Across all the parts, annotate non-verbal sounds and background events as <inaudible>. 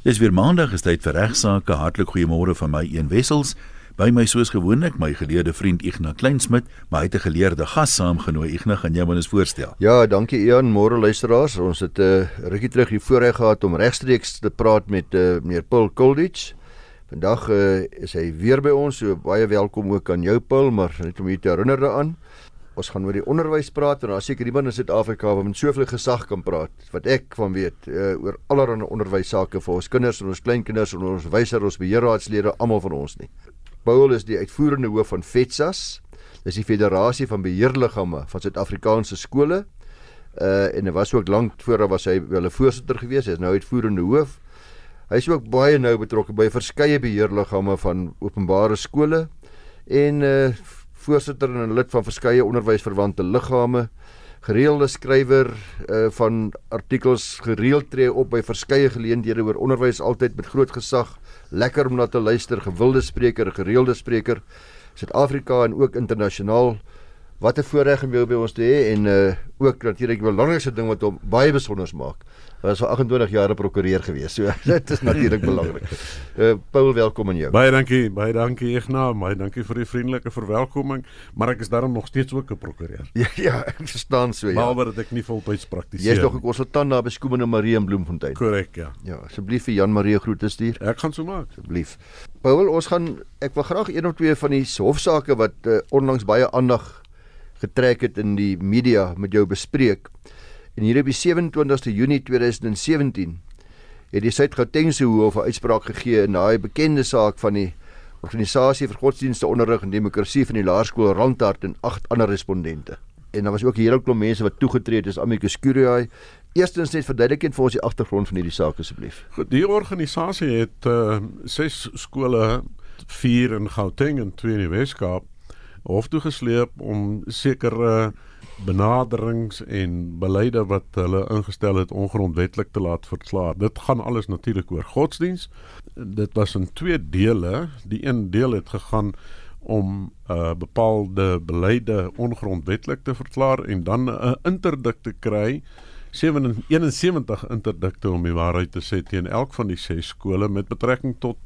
Dis weer maandag, is tyd vir regsaake. Hartlik goeiemôre van my een wessels. By my soos gewoonlik my geleerde vriend Ignas Kleinsmid, maar hy het 'n geleerde gas saamgenooi. Ignas, gaan jy my eens voorstel? Ja, dankie Ian. Môre luisteraars. Ons het 'n uh, rukkie terug hier voorreg gehad om regstreeks te praat met uh, meneer Paul Kuldich. Vandag uh, is hy weer by ons. So baie welkom ook aan jou Paul, maar net om u te herinner daaraan. Ons gaan oor die onderwys praat en daar seker iemand in Suid-Afrika wat met soveel gesag kan praat wat ek van weet uh, oor allerlei onderwys sake vir ons kinders en ons kleinkinders en ons wysers, ons beheerraadslede, almal van ons nie. Paul is die uitvoerende hoof van FETSAS. Dis die Federasie van Beheerliggame van Suid-Afrikaanse skole. Uh en hy was ook lank voor was hy 'n voorsitter gewees. Hy is nou uitvoerende hoof. Hy is ook baie nou betrokke by verskeie beheerliggame van openbare skole en uh voorsitter en lid van verskeie onderwysverwante liggame, gereelde skrywer uh, van artikels, gereeld tree op by verskeie geleenthede oor onderwys altyd met groot gesag, lekker om na te luister, gewilde spreker, gereelde spreker, Suid-Afrika en ook internasionaal. Wat 'n voorreg om jou by ons te hê en uh ook natuurlik die belangrikste ding wat hom baie besonder maak was vir 28 jaar 'n prokureur gewees. So <laughs> dit is natuurlik belangrik. Uh Paul, welkom aan jou. Baie dankie, baie dankie Ignas, baie dankie vir die vriendelike verwelkoming, maar ek is daarom nog steeds ook 'n prokureur. <laughs> Ja, ja, ek verstaan so ja. Behalwe dat ek nie voltyds praktiseer. Jy is nog 'n konsultant daar by Skoemene Marie in Bloemfontein. Korrek, ja. Ja, asseblief vir Jan Marie groete stuur. Ek gaan so maak, asseblief. Paul, ons gaan ek wil graag een of twee van die hofsaake wat uh, onlangs baie aandag getrek het in die media met jou bespreek. En hier op die 27ste Junie 2017 het die Suid-Gautengse Hof 'n uitspraak gegee in daai bekende saak van die Organisasie vir Godsdienste Onderrig en Demokrasie van die Laerskool Randhart en agt ander respondente. En daar was ook 'n hele klomp mense wat toegetree het, dis Amicus Curiae. Eerstens net verduidelik net vir ons die agtergrond van hierdie saak asseblief. Goed, die organisasie het uh ses skole, 4 in Gauteng en 2 in die Wes-Kaap hof toe gesleep om sekere benaderings en beleide wat hulle ingestel het ongrondwettig te laat verklaar. Dit gaan alles natuurlik oor godsdiens. Dit was in twee dele. Die een deel het gegaan om uh bepaalde beleide ongrondwettig te verklaar en dan 'n interdik te kry 71 interdikte om die waarheid te sê teen elk van die ses skole met betrekking tot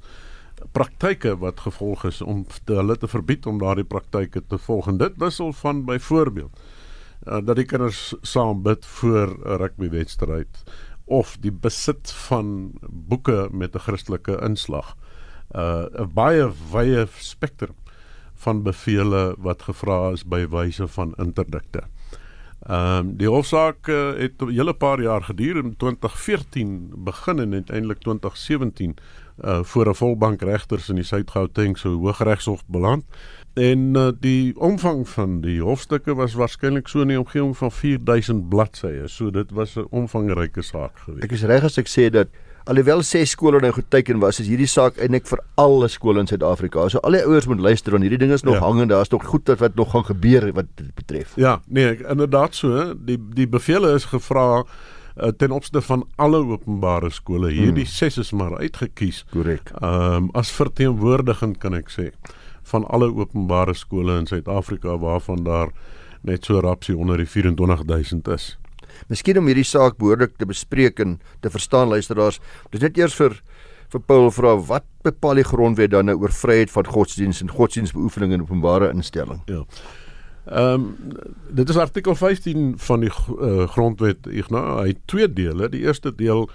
praktyke wat gevolg is om te hulle te verbied om daardie praktyke te volg. En dit wissel van byvoorbeeld uh, dat die kinders saam bid voor 'n rugbywedstryd of die besit van boeke met 'n Christelike inslag. Uh, 'n baie wye spektrum van bevele wat gevra is by wyse van interdikte. Ehm um, die hofsaak uh, het 'n hele paar jaar geduur in 2014 begin en uiteindelik 2017 uh voor 'n volbank regters in die Suid-Gauteng se Hooggeregshof beland. En uh, die omvang van die hofstukke was waarskynlik so in die omgewing van 4000 bladsye. So dit was 'n omvangryke saak geweest. Ek is reg as ek sê dat alhoewel ses skole nou geteken was, is hierdie saak eintlik vir alle skole in Suid-Afrika. So al die ouers moet luister want hierdie ding is nog ja. hangend. Daar's nog goed wat, wat nog gaan gebeur wat dit betref. Ja, nee, inderdaad so. Die die bevele is gevra uh, ten opsigte van alle openbare skole. Hierdie hmm. ses is maar uitgekies. Korrek. Ehm um, as verteenwoordigend kan ek sê van alle openbare skole in Suid-Afrika waarvan daar net so rapsie onder die 24000 is. Miskien om hierdie saak behoorlik te bespreek en te verstaan luisteraars, dis net eers vir vir Paul vra wat bepaal die grondwet dan nou oor vryheid van godsdiens en godsdiensbeoefening in openbare instelling? Ja. Ehm um, dit is artikel 15 van die uh, grondwet Ignas. Hy het twee dele. Die eerste deel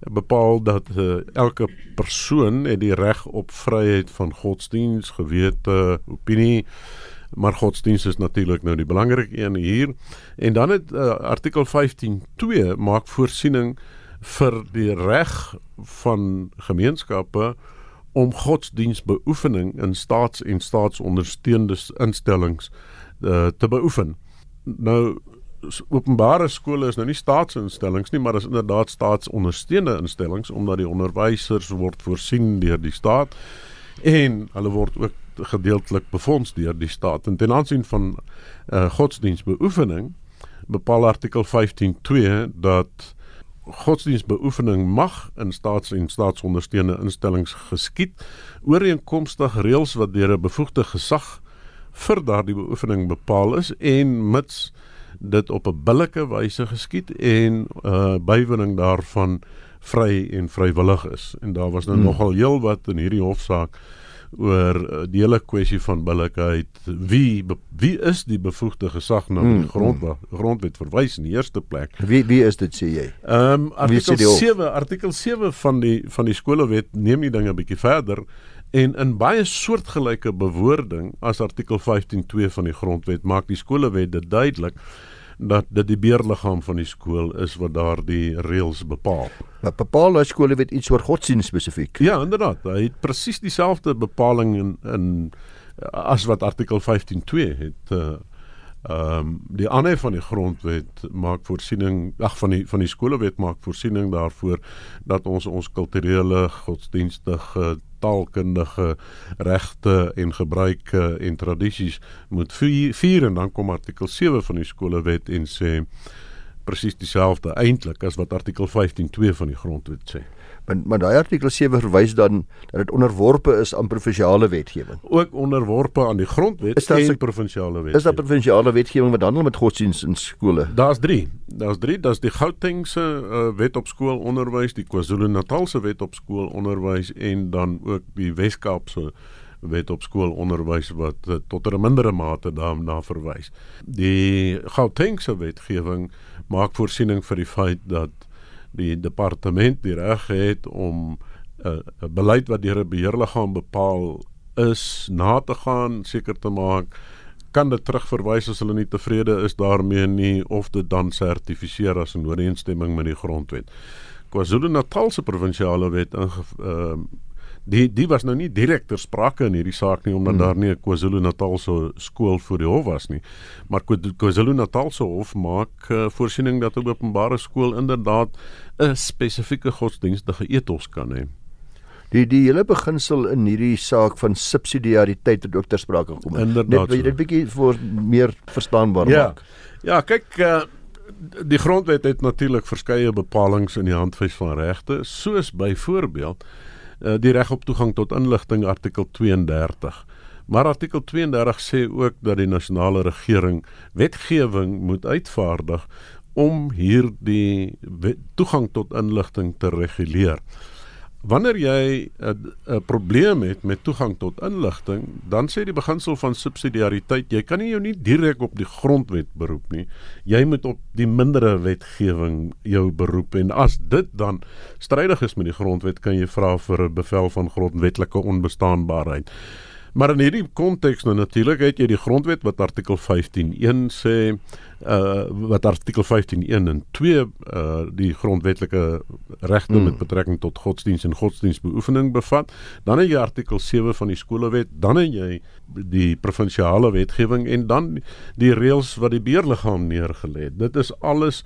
bepaal dat uh, elke persoon het die reg op vryheid van godsdiens, gewete, opinie. Maar godsdiens is natuurlik nou die belangrike een hier. En dan het uh, artikel 15.2 maak voorsiening vir die reg van gemeenskappe om godsdiensbeoefening in staats- en staatsondersteunende instellings uh, te beoefen. Nou openbare skole is nou nie staatsinstellings nie, maar is inderdaad staatsondersteunende instellings omdat die onderwysers word voorsien deur die staat en hulle word ook gedeeltelik befonds deur die staat. En ten aansien van uh, godsdienstbeoefening bepaal artikel 15.2 dat godsdienstbeoefening mag in staats- en staatsondersteunende instellings geskied ooreenkomstig reëls wat deur 'n bevoegde gesag vir daardie beoefening bepaal is en mits dit op 'n billike wyse geskied en uh bywoning daarvan vry en vrywillig is. En daar was nou hmm. nogal heel wat in hierdie hofsaak oor uh, die hele kwessie van billikheid. Wie wie is die bevoegde gesag na die hmm. grond grondwet verwys in die eerste plek? Wie wie is dit sê jy? Ehm um, artikel 7 artikel 7 van die van die skolewet neem die dinge 'n bietjie verder en in baie soortgelyke bewoording as artikel 15.2 van die grondwet maak die skolewet dit duidelik dat dit die beheerliggaam van die skool is wat daardie reëls bepaal. Maar bepaal hy skole weet iets oor godsdienst spesifiek? Ja, inderdaad. Hy het presies dieselfde bepaling in in as wat artikel 15.2 het uh ehm um, die aanhef van die grondwet maak voorsiening ag van die van die skolewet maak voorsiening daarvoor dat ons ons kulturele godsdienstige taalkundige regte en gebruike en tradisies moet vier en dan kom artikel 7 van die skolewet en sê presies dieselfde eintlik as wat artikel 15.2 van die grondwet sê. Maar maar daai artikel 7 verwys dan dat dit onderworpe is aan provinsiale wetgewing. Ook onderworpe aan die grondwet is en provinsiale wetgewing. Is daar provinsiale wetgewing wat handel met godsdienst in skole? Daar's 3. Daar's 3, daar's die Gautengse uh, wet op skoolonderwys, die KwaZulu-Natalse wet op skoolonderwys en dan ook die Wes-Kaapse wet op skoolonderwys wat uh, tot 'n mindere mate daarna verwys. Die Gautengse wetgewing maak voorsiening vir die feit dat die departement die reg het om 'n uh, beleid wat deur 'n beheerliggaam bepaal is na te gaan seker te maak kan dit terugverwys as hulle nie tevrede is daarmee nie of dit dan sertifiseer as in ooreenstemming met die grondwet. KwaZulu-Natal se provinsiale wet in uh, die die was nou nie direk ter sprake in hierdie saak nie omdat hmm. daar nie 'n KwaZulu-Natal se skool voor die hof was nie. Maar KwaZulu-Natal se hof maak uh, voorsiening dat 'n openbare skool inderdaad 'n spesifieke godsdienstige ethos kan hê. Die die hele beginsel in hierdie saak van subsidiariteit het ook ter sprake gekom. Net wil jy dit bietjie vir meer verstaanbaar ja. maak. Ja, kyk uh, die grondwet het natuurlik verskeie bepalinge in die handves van regte, soos byvoorbeeld uh, die reg op toegang tot inligting artikel 32. Maar artikel 32 sê ook dat die nasionale regering wetgewing moet uitvaardig om hierdie toegang tot inligting te reguleer wanneer jy 'n probleem het met toegang tot inligting, dan sê die beginsel van subsidiariteit, jy kan nie jou nie direk op die grondwet beroep nie. Jy moet op die mindere wetgewing jou beroep en as dit dan strydig is met die grondwet, kan jy vra vir 'n bevel van grondwetlike onbestaanbaarheid. Maar in hierdie konteks nou natuurlik het jy die grondwet wat artikel 15.1 sê uh wat artikel 15.1 en 2 uh die grondwetlike regte mm. met betrekking tot godsdiens en godsdiensbeoefening bevat. Dan het jy artikel 7 van die skolewet, dan het jy die provinsiale wetgewing en dan die reëls wat die beheerliggaam neergelê het. Dit is alles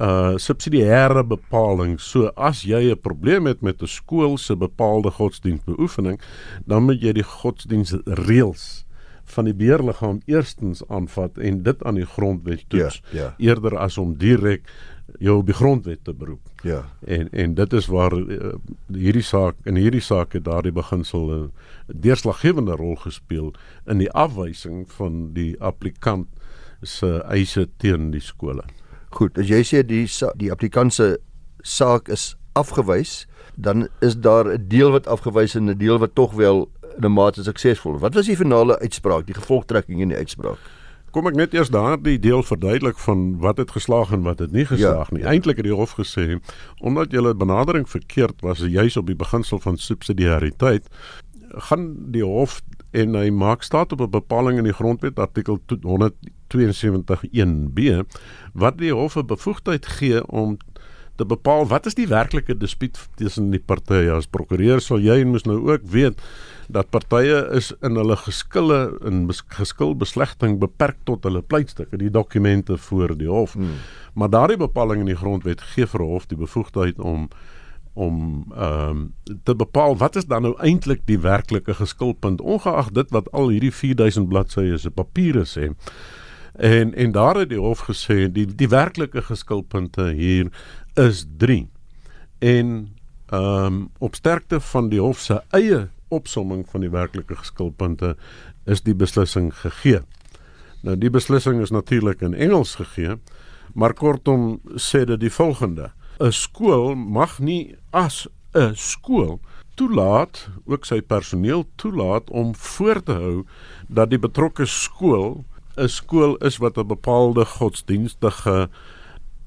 uh subsidiêre bepaling. So as jy 'n probleem het met 'n skool se bepaalde godsdienstbeoefening, dan moet jy die godsdienstreëls van die beheerliggaam eerstens aanvat en dit aan die grondwet toets ja, ja. eerder as om direk jou op die grondwet te beroep. Ja. En en dit is waar uh, hierdie saak in hierdie saak het daardie beginsel 'n uh, deurslaggewende rol gespeel in die afwysing van die applikant se eise teen die skole. Goed, as jy sê die die applikant se saak is afgewys, dan is daar 'n deel wat afgewys en 'n deel wat tog wel in 'n mate suksesvol. Wat was die finale uitspraak, die gevolgtrekking in die uitspraak? Kom ek net eers daardie deel verduidelik van wat het geslaag en wat het nie geslaag ja, nie. Eintlik het die hof gesê omdat julle benadering verkeerd was, juis op die beginsel van subsidiariteit, gaan die hof en hy maak staat op 'n bepaling in die grondwet artikel 172.1b wat die hof 'n bevoegdheid gee om te bepaal wat is die werklike dispuut tussen die partye as prokureur sal jy en moes nou ook weet dat partye is in hulle geskille in geskil beslegting beperk tot hulle pleitstukke die dokumente voor die hof hmm. maar daardie bepaling in die grondwet gee vir hof die bevoegdheid om om ehm um, te bepaal wat is dan nou eintlik die werklike geskilpunt ongeag dit wat al hierdie 4000 bladsye se papiere sê. En en daar het die hof gesê die die werklike geskilpunte hier is 3. En ehm um, op sterkte van die hof se eie opsomming van die werklike geskilpunte is die beslissing gegee. Nou die beslissing is natuurlik in Engels gegee, maar kortom sê dit die volgende: 'n skool mag nie as 'n skool toelaat, ook sy personeel toelaat om voor te hou dat die betrokke skool 'n skool is wat 'n bepaalde godsdienstige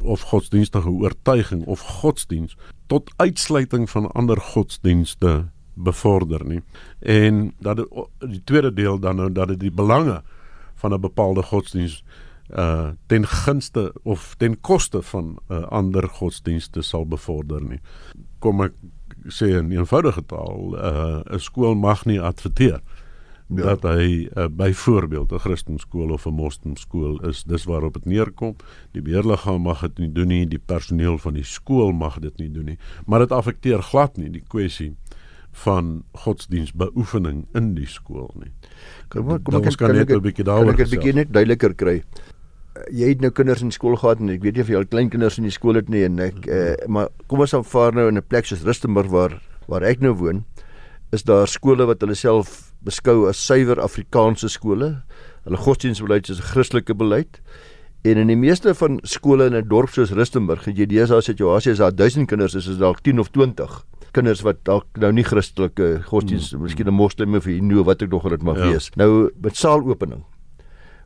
of godsdienstige oortuiging of godsdiens tot uitsluiting van ander godsdienste bevorder nie. En dat die, die tweede deel dan nou dat dit die belange van 'n bepaalde godsdiens uh ten gunste of ten koste van uh, ander godsdienste sal bevorder nie. Kom ek sê in eenvoudige taal, uh 'n skool mag nie adverteer ja. dat hy uh, byvoorbeeld 'n Christenskool of 'n moslimskool is. Dis waarop dit neerkom. Die beheerliggaam mag dit nie doen nie, die personeel van die skool mag dit nie doen nie, maar dit affekteer glad nie die kwessie van godsdienstbeoefening in die skool nie. Kom kom ek kan net 'n bietjie daaroor Ek 'n bietjie net duideliker kry. Jy het nou kinders in skool gehad en ek weet nie of jy al klein kinders in die skool het nie en ek eh, maar kom ons aanvaar nou in 'n plek soos Rustenburg waar waar ek nou woon is daar skole wat hulle self beskou as suiwer Afrikaanse skole. Hulle godsdienstbeleid is 'n Christelike beleid. En in die meeste van skole in 'n dorp soos Rustenburg, het jy deesdae situasie as daar 1000 kinders is, is daar 10 of 20 kinders wat dalk nou nie Christelike godsdienst, hmm. miskien 'n moslim of hindoe wat ek nog dit mag ja. wees. Nou met saalopening.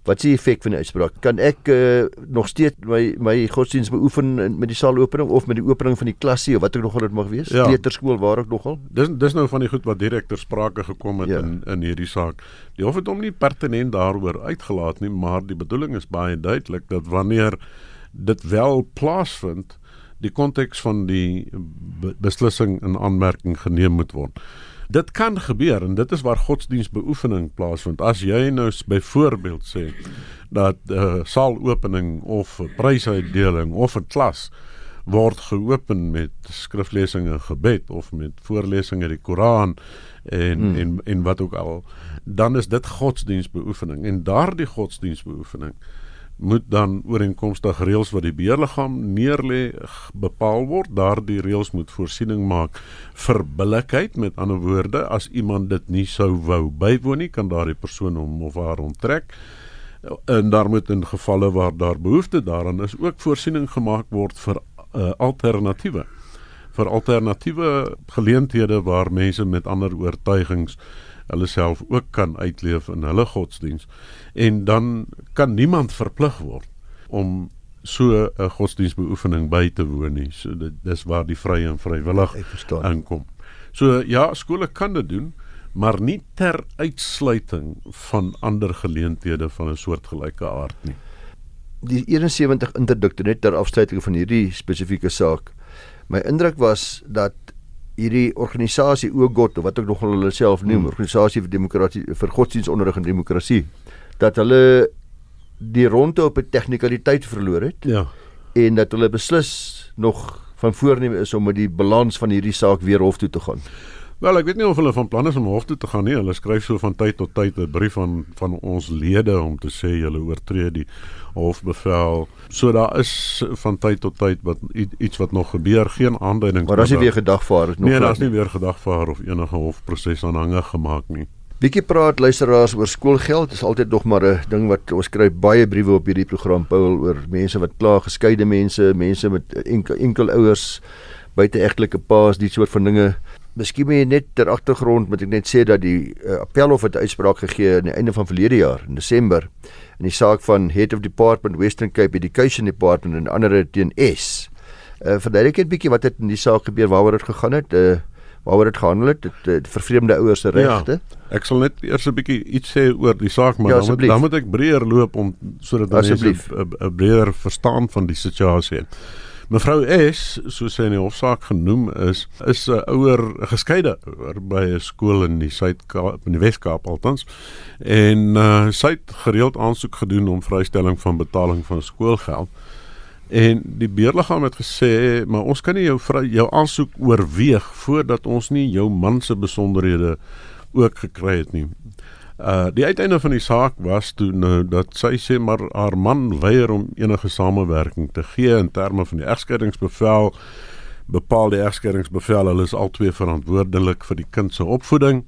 Wat is die effek van die uitspraak? Kan ek uh, nog steeds my my godsdienst beoefen met die saalopening of met die opening van die klasie of wat ek nog dit mag wees? Ja. Kleuterskool waar ek nogal? Dis dis nou van die goed wat direk ter sprake gekom het ja. in in hierdie saak. Die hof het hom nie pertinent daaroor uitgelaat nie, maar die bedoeling is baie duidelik dat wanneer dit wel plaasvind, die konteks van die beslissing in aanmerking geneem moet word. Dit kan gebeur en dit is waar godsdienstbeoefening plaasvind. As jy nou byvoorbeeld sê dat 'n uh, eh, saalopening of 'n prysuitdeling of 'n klas word geopen met skriflesing en gebed of met voorlesing uit die Koran en hmm. en en wat ook al dan is dit godsdienstbeoefening en daardie godsdienstbeoefening moet dan ooreenkomstig reëls wat die beheerliggaam neerlê bepaal word. Daardie reëls moet voorsiening maak vir billikheid. Met ander woorde, as iemand dit nie sou wou bywoon nie, kan daardie persoon hom of haar onttrek. En daar moet in gevalle waar daar behoefte daaraan is, ook voorsiening gemaak word vir uh, alternatiewe vir alternatiewe geleenthede waar mense met ander oortuigings hulle self ook kan uitleef in hulle godsdiens en dan kan niemand verplig word om so 'n godsdiensbeoefening by te woon nie. So dit dis waar die vrye en vrywillig aankom. So ja, skole kan dit doen, maar nie ter uitsluiting van ander geleenthede van 'n soortgelyke aard nie. Die 71 interdikte net ter afsluiting van hierdie spesifieke saak. My indruk was dat hierdie organisasie OGOT of wat ek nog hulle self noem, hmm. organisasie vir demokrasie vir godsdienstonderrig en demokrasie, dat hulle die ronde op 'n tegnikaliteit verloor het. Ja. En dat hulle beslis nog van voorneme is om met die balans van hierdie saak weer hof toe te gaan. Wel, ek weet nie of hulle van plan is om hof toe te gaan nie. Hulle skryf so van tyd tot tyd 'n brief aan van ons lede om te sê hulle oortree die hofbevel. So daar is van tyd tot tyd wat iets wat nog gebeur, geen aanduiding. Maar as jy weer gedagvaar nog Nee, daar's nie weer gedagvaar of enige hofproses aanhangig gemaak nie. Bietjie praat luisteraars oor skoolgeld. Dit is altyd nog maar 'n ding wat ons kry baie briewe op hierdie program Paul oor mense wat kla, geskeide mense, mense met enkel, enkel ouers, buiteegtelike paas, die soort van dinge. Miskien moet jy net ter agtergrond moet ek net sê dat die uh, appelhof het 'n uitspraak gegee aan die einde van verlede jaar in Desember in die saak van Head of Department Western Cape Education Department en ander teen S. Uh, Verduidelik net bietjie wat het in die saak gebeur, waaroor dit gegaan het, uh, waaroor dit gehandel het, dit uh, vervreemde ouers se regte. Ja, ek sal net eers 'n bietjie iets sê oor die saak, maar ja, dan, moet, dan moet ek breër loop om sodat mense 'n breër verstaan van die situasie het. Mevrou S, soos sy in die hofsaak genoem is, is 'n ouer geskeide ouer by 'n skool in die Suid-Kaap in die Wes-Kaap althans. En uh, sy het gereeld aansoek gedoen om vrystelling van betaling van skoolgeld. En die beheerliggaam het gesê, maar ons kan nie jou vry, jou aansoek oorweeg voordat ons nie jou man se besonderhede ook gekry het nie. Uh die uiteinde van die saak was toe nou dat sy sê maar haar man weier om enige samewerking te gee in terme van die egskeidingsbevel bepaal die egskeidingsbevel hulle is albei verantwoordelik vir die kind se opvoeding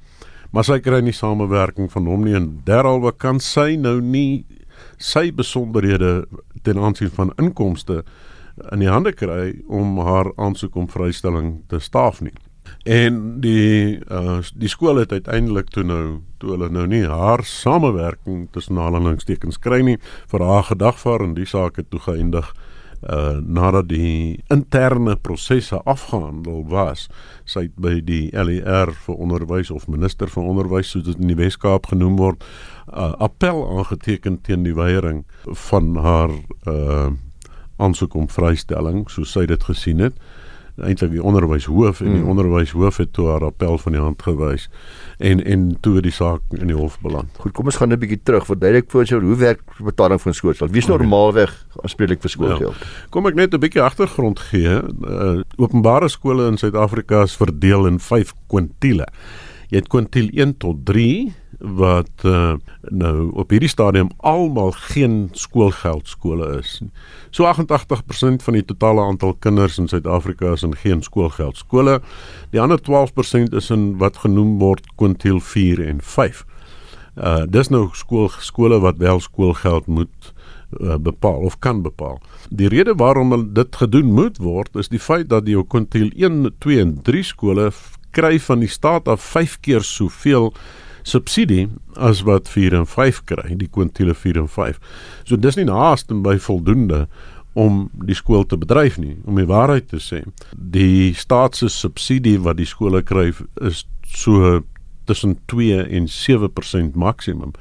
maar sy kry nie samewerking van hom nie en derhalwe kan sy nou nie sy besonderhede ten aansien van inkomste in die hande kry om haar aansoek om vrystelling te staaf nie. En die uh, die skool het uiteindelik toe nou toe hulle nou nie haar samewerking tussen aanhalingstekens kry nie vir haar gedagvaar en die saak het toe geëindig uh nadat die interne prosesse afgehandel was. Sy het by die LER vir onderwys of minister van onderwys soos dit in die Wes-Kaap genoem word uh, appel aangeteken teen die weiering van haar uh aansoek om vrystelling soos sy dit gesien het eintlik die onderwyshoof en die mm. onderwyshoof het toe haar appel van die hand gewys en en toe die saak in die hof beland. Goed, kom ons gaan 'n bietjie terug. Verduidelik vir ons hoe werk betaling van skoolgeld? Wie is normaalweg aanspreeklik vir skoolgeld? Ja. Kom ek net 'n bietjie agtergrond gee. Uh, openbare skole in Suid-Afrika is verdeel in 5 kwintiele. Jy het kwintiel 1 tot 3 wat uh, nou op hierdie stadium almal geen skoolgeld skole is. So 88% van die totale aantal kinders in Suid-Afrika is in geen skoolgeld skole. Die ander 12% is in wat genoem word kwintiel 4 en 5. Uh dis nou skool skole wat wel skoolgeld moet uh, bepaal of kan bepaal. Die rede waarom dit gedoen moet word is die feit dat die kwintiel 1, 2 en 3 skole kry van die staat af 5 keer soveel subsidie as wat 4 en 5 kry, die kwintiele 4 en 5. So dis nie naaste by voldoende om die skool te bedryf nie, om die waarheid te sê. Die staat se subsidie wat die skole kry is so tussen 2 en 7% maksimum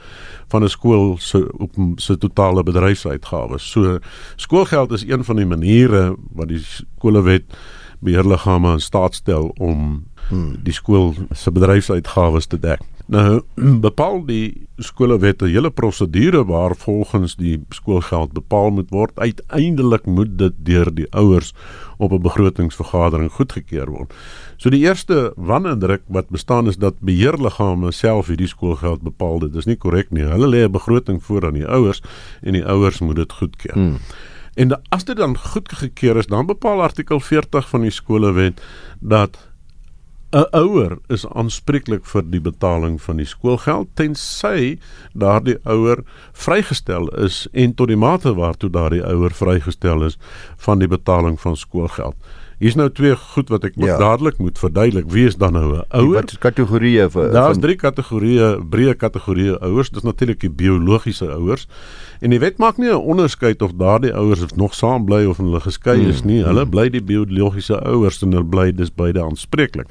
van 'n skool se op se totale bedryfsuitgawes. So skoolgeld is een van die maniere wat die skolewet beheerliggame in staat stel om hmm. die skool se bedryfsuitgawes te dek. Nou <clears throat> bepaal die skolewet 'n hele prosedure waar volgens die skoolgeld bepaal moet word. Uiteindelik moet dit deur die ouers op 'n begrotingsvergadering goedgekeur word. So die eerste wanindruk wat bestaan is dat beheerliggame self hierdie skoolgeld bepaal. Dit is nie korrek nie. Hulle lê 'n begroting voor aan die ouers en die ouers moet dit goedkeur. Hmm. En as dit dan goedgekeur is, dan bepaal artikel 40 van die skolewet dat 'n ouer is aanspreeklik vir die betaling van die skoolgeld tensy daardie ouer vrygestel is en tot die mate waartoe daardie ouer vrygestel is van die betaling van skoolgeld. Hier's nou twee goed wat ek ja. dadelik moet verduidelik. Wie is dan nou 'n ouer? Wat kategorieë vir Daar's drie kategorieë, breë kategorieë ouers. Dis natuurlik die biologiese ouers. En die wet maak nie 'n onderskeid of daardie ouers nog saam bly of hulle geskei is hmm, nie. Hulle hmm. bly die biologiese ouers en hulle bly dis beide aanspreeklik.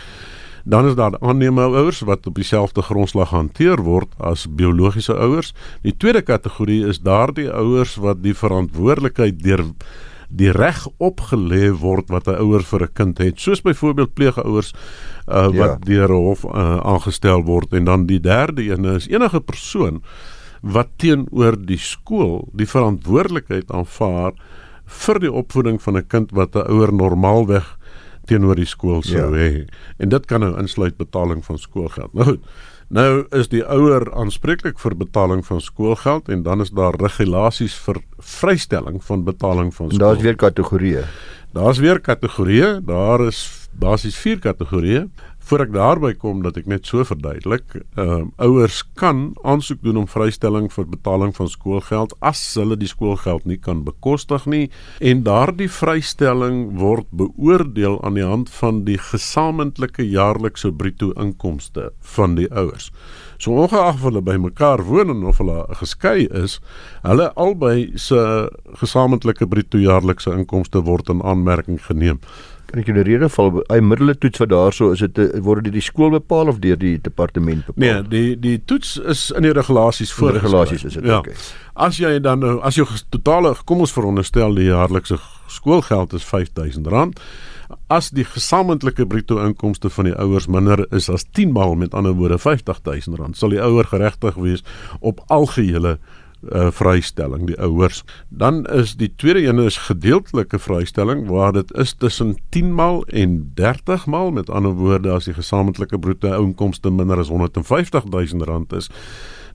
Dan is daar aannemende ouers wat op dieselfde grondslag hanteer word as biologiese ouers. Die tweede kategorie is daardie ouers wat die verantwoordelikheid deur die reg opgelê word wat 'n ouer vir 'n kind het, soos byvoorbeeld pleegouers uh, wat ja. deur 'n hof uh, aangestel word en dan die derde een is enige persoon wat teenoor die skool die verantwoordelikheid aanvaar vir die opvoeding van 'n kind wat 'n ouer normaalweg teenoor die skool sou ja. hê. En dit kan nou insluit betaling van skoolgeld. Nou goed. Nou is die ouer aanspreeklik vir betaling van skoolgeld en dan is daar regulasies vir vrystelling van betaling van skoolgeld. Daar's weer kategorieë. Daar's weer kategorieë. Daar is basies vier kategorieë. Voor ek daarby kom dat ek net so verduidelik, ehm uh, ouers kan aansoek doen om vrystelling vir betaling van skoolgeld as hulle die skoolgeld nie kan bekostig nie en daardie vrystelling word beoordeel aan die hand van die gesamentlike jaarlikse bruto inkomste van die ouers. So ongeag of hulle by mekaar woon en of hulle geskei is, hulle albei se gesamentlike bruto jaarlikse inkomste word in aanmerking geneem. Kan ek jou in rede val? Hy middele toets wat daarso is dit eh, word dit die skool bepaal of deur die departement bepaal? Nee, die die toets is in die regulasies voor regulasies is dit ja. okay. As jy dan nou as jou totale kom ons veronderstel die jaarlikse skoolgeld is R5000 as die gesamentlike bruto inkomste van die ouers minder is as 10 maal met ander woorde R50000 sal die ouer geregtig wees op algehele uh, vrystelling die ouers. Dan is die tweede een is gedeeltelike vrystelling waar dit is tussen 10 maal en 30 maal met ander woorde as die gesamentlike bruto inkomste minder as 150 000 rand is,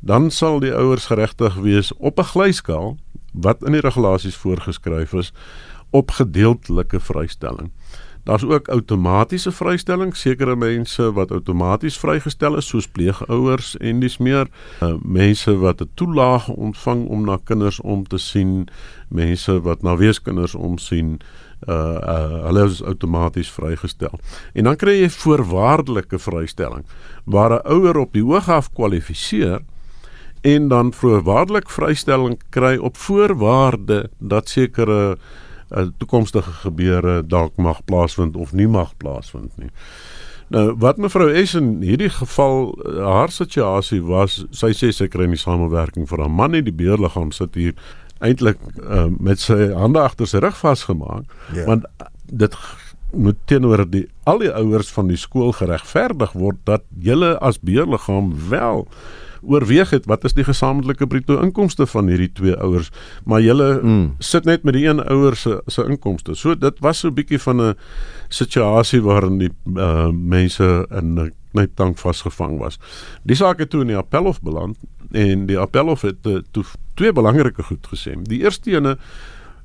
dan sal die ouers geregtig wees op 'n glyskaal wat in die regulasies voorgeskryf is op gedeeltelike vrystelling. Daar's ook outomatiese vrystelling, sekere mense wat outomaties vrygestel is soos pleegouers en dis meer uh, mense wat 'n toelaag ontvang om na kinders om te sien, mense wat na weeskinders omsien uh uh hulle is outomaties vrygestel. En dan kry jy voorwaardelike vrystelling waar 'n ouer op die hoog af kwalifiseer en dan voorwaardelik vrystelling kry op voorwaarde dat sekere uh, toekomstige gebeure dalk mag plaasvind of nie mag plaasvind nie. Nou wat mevrou S in hierdie geval uh, haar situasie was, sy sê sy kry nie samewerking vir haar man nie, die beheerliggaam sit hier eintlik uh, met sy hande agter sy rug vasgemaak ja. want dit moet teenoor die al die ouers van die skool geregverdig word dat julle as beheerliggaam wel oorweeg het wat is die gesamentlike bruto inkomste van hierdie twee ouers? Maar julle mm. sit net met die een ouer se se inkomste. So dit was so 'n bietjie van 'n situasie waarin die uh, mense in 'n net dank vasgevang was. Die saak het toe in die appelhof beland en die appelhof het uh, toe twee belangrike goed gesê. Die eerste ene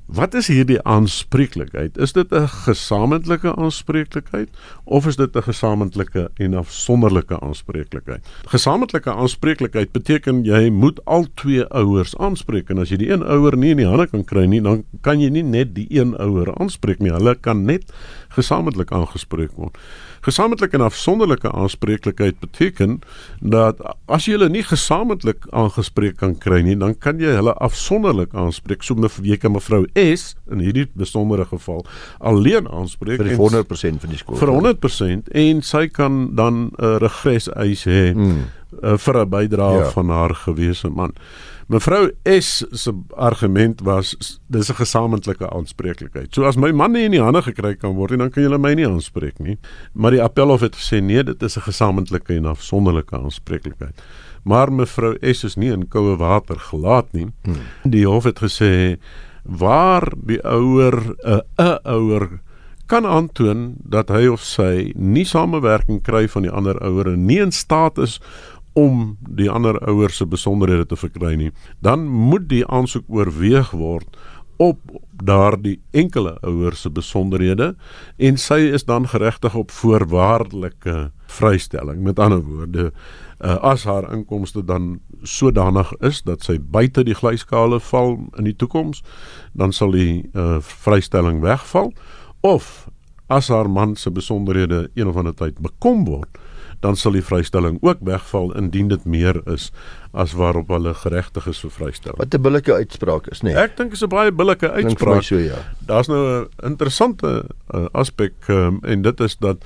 Wat is hierdie aanspreeklikheid? Is dit 'n gesamentlike aanspreeklikheid of is dit 'n gesamentlike en afsonderlike aanspreeklikheid? Gesamentlike aanspreeklikheid beteken jy moet al twee ouers aanspreek en as jy die een ouer nie in die hande kan kry nie, dan kan jy nie net die een ouer aanspreek nie. Hulle kan net gesamentlik aangespreek word. Gesamentlik en afsonderlike aanspreeklikheid beteken dat as jy hulle nie gesamentlik aangespreek kan kry nie, dan kan jy hulle afsonderlik aanspreek. So mevrou kan mevrou S in hierdie besondere geval alleen aanspreek vir 100% van die skool. Vir 100% en sy kan dan 'n uh, regres eis hê mm. Uh, vir 'n bydrae ja. van haar gewese man. Mevrou S se argument was dis 'n gesamentlike aanspreeklikheid. So as my man nie in die hande gekry kan word nie, dan kan julle my nie aanspreek nie. Maar die appelhof het gesê nee, dit is 'n gesamentlike en afsonderlike aanspreeklikheid. Maar mevrou S is nie in koue water gelaat nie. Hmm. Die hof het gesê waar die ouer 'n 'n ouer kan aantoon dat hy of sy nie samewerking kry van die ander ouer en nie in staat is om die ander ouers se besonderhede te verkry nie, dan moet die aansoek oorweeg word op daardie enkele ouers se besonderhede en sy is dan geregtig op voorwaardelike vrystelling. Met ander woorde, uh, as haar inkomste dan sodanig is dat sy buite die glyskale val in die toekoms, dan sal die uh, vrystelling wegval of as haar man se besonderhede een of ander tyd bekom word, dan sal die vrystelling ook wegval indien dit meer is as waarop hulle geregtig is vir vrystelling. Wat 'n billike uitspraak is, nee. Ek dink is 'n baie billike uitspraak. So, ja. Daar's nou 'n interessante uh, aspek um, en dit is dat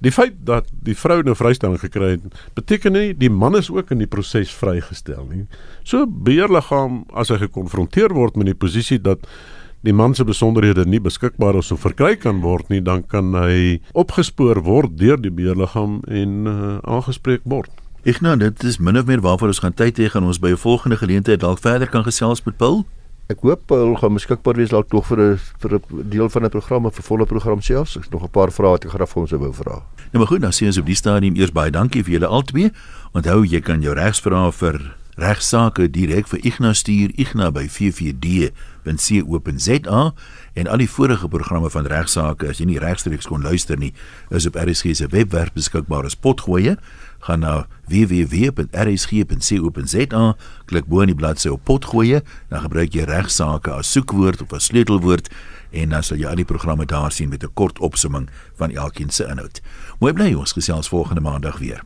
die feit dat die vrou nou vrystelling gekry het, beteken nie die man is ook in die proses vrygestel nie. So beheerliggaam as hy gekonfronteer word met die posisie dat die man se besonderhede nie beskikbaar is of verkry kan word nie, dan kan hy opgespoor word deur die beheerliggaam en uh, aangespreek word. Ek nou dit is min of meer waarvoor ons gaan tyd hê gaan ons by 'n volgende geleentheid dalk verder kan gesels met Paul. Ek hoop Paul gaan beskikbaar wees dalk tog vir 'n vir 'n deel van 'n program of 'n volle program selfs. Ek het nog 'n paar vrae wat ek graag vir ons wou vra. Nou maar goed, dan sien ons op die stadium eers baie dankie vir julle albei. Onthou jy kan jou regsvrae vir regsaake direk vir Ignas stuur Ignas by 44D www.co.za en al die vorige programme van regsaake as jy nie regstreeks kon luister nie is op RSG se webwerf beskikbaar as potgoeie. Gaan na www.rsg.co.za klik bo in die bladsy op potgoeie dan gebruik jy regsaake as soekwoord of as sleutelwoord en dan sal jy al die programme daar sien met 'n kort opsomming van elkeen se inhoud. Mooi bly ons gesels volgende maandag weer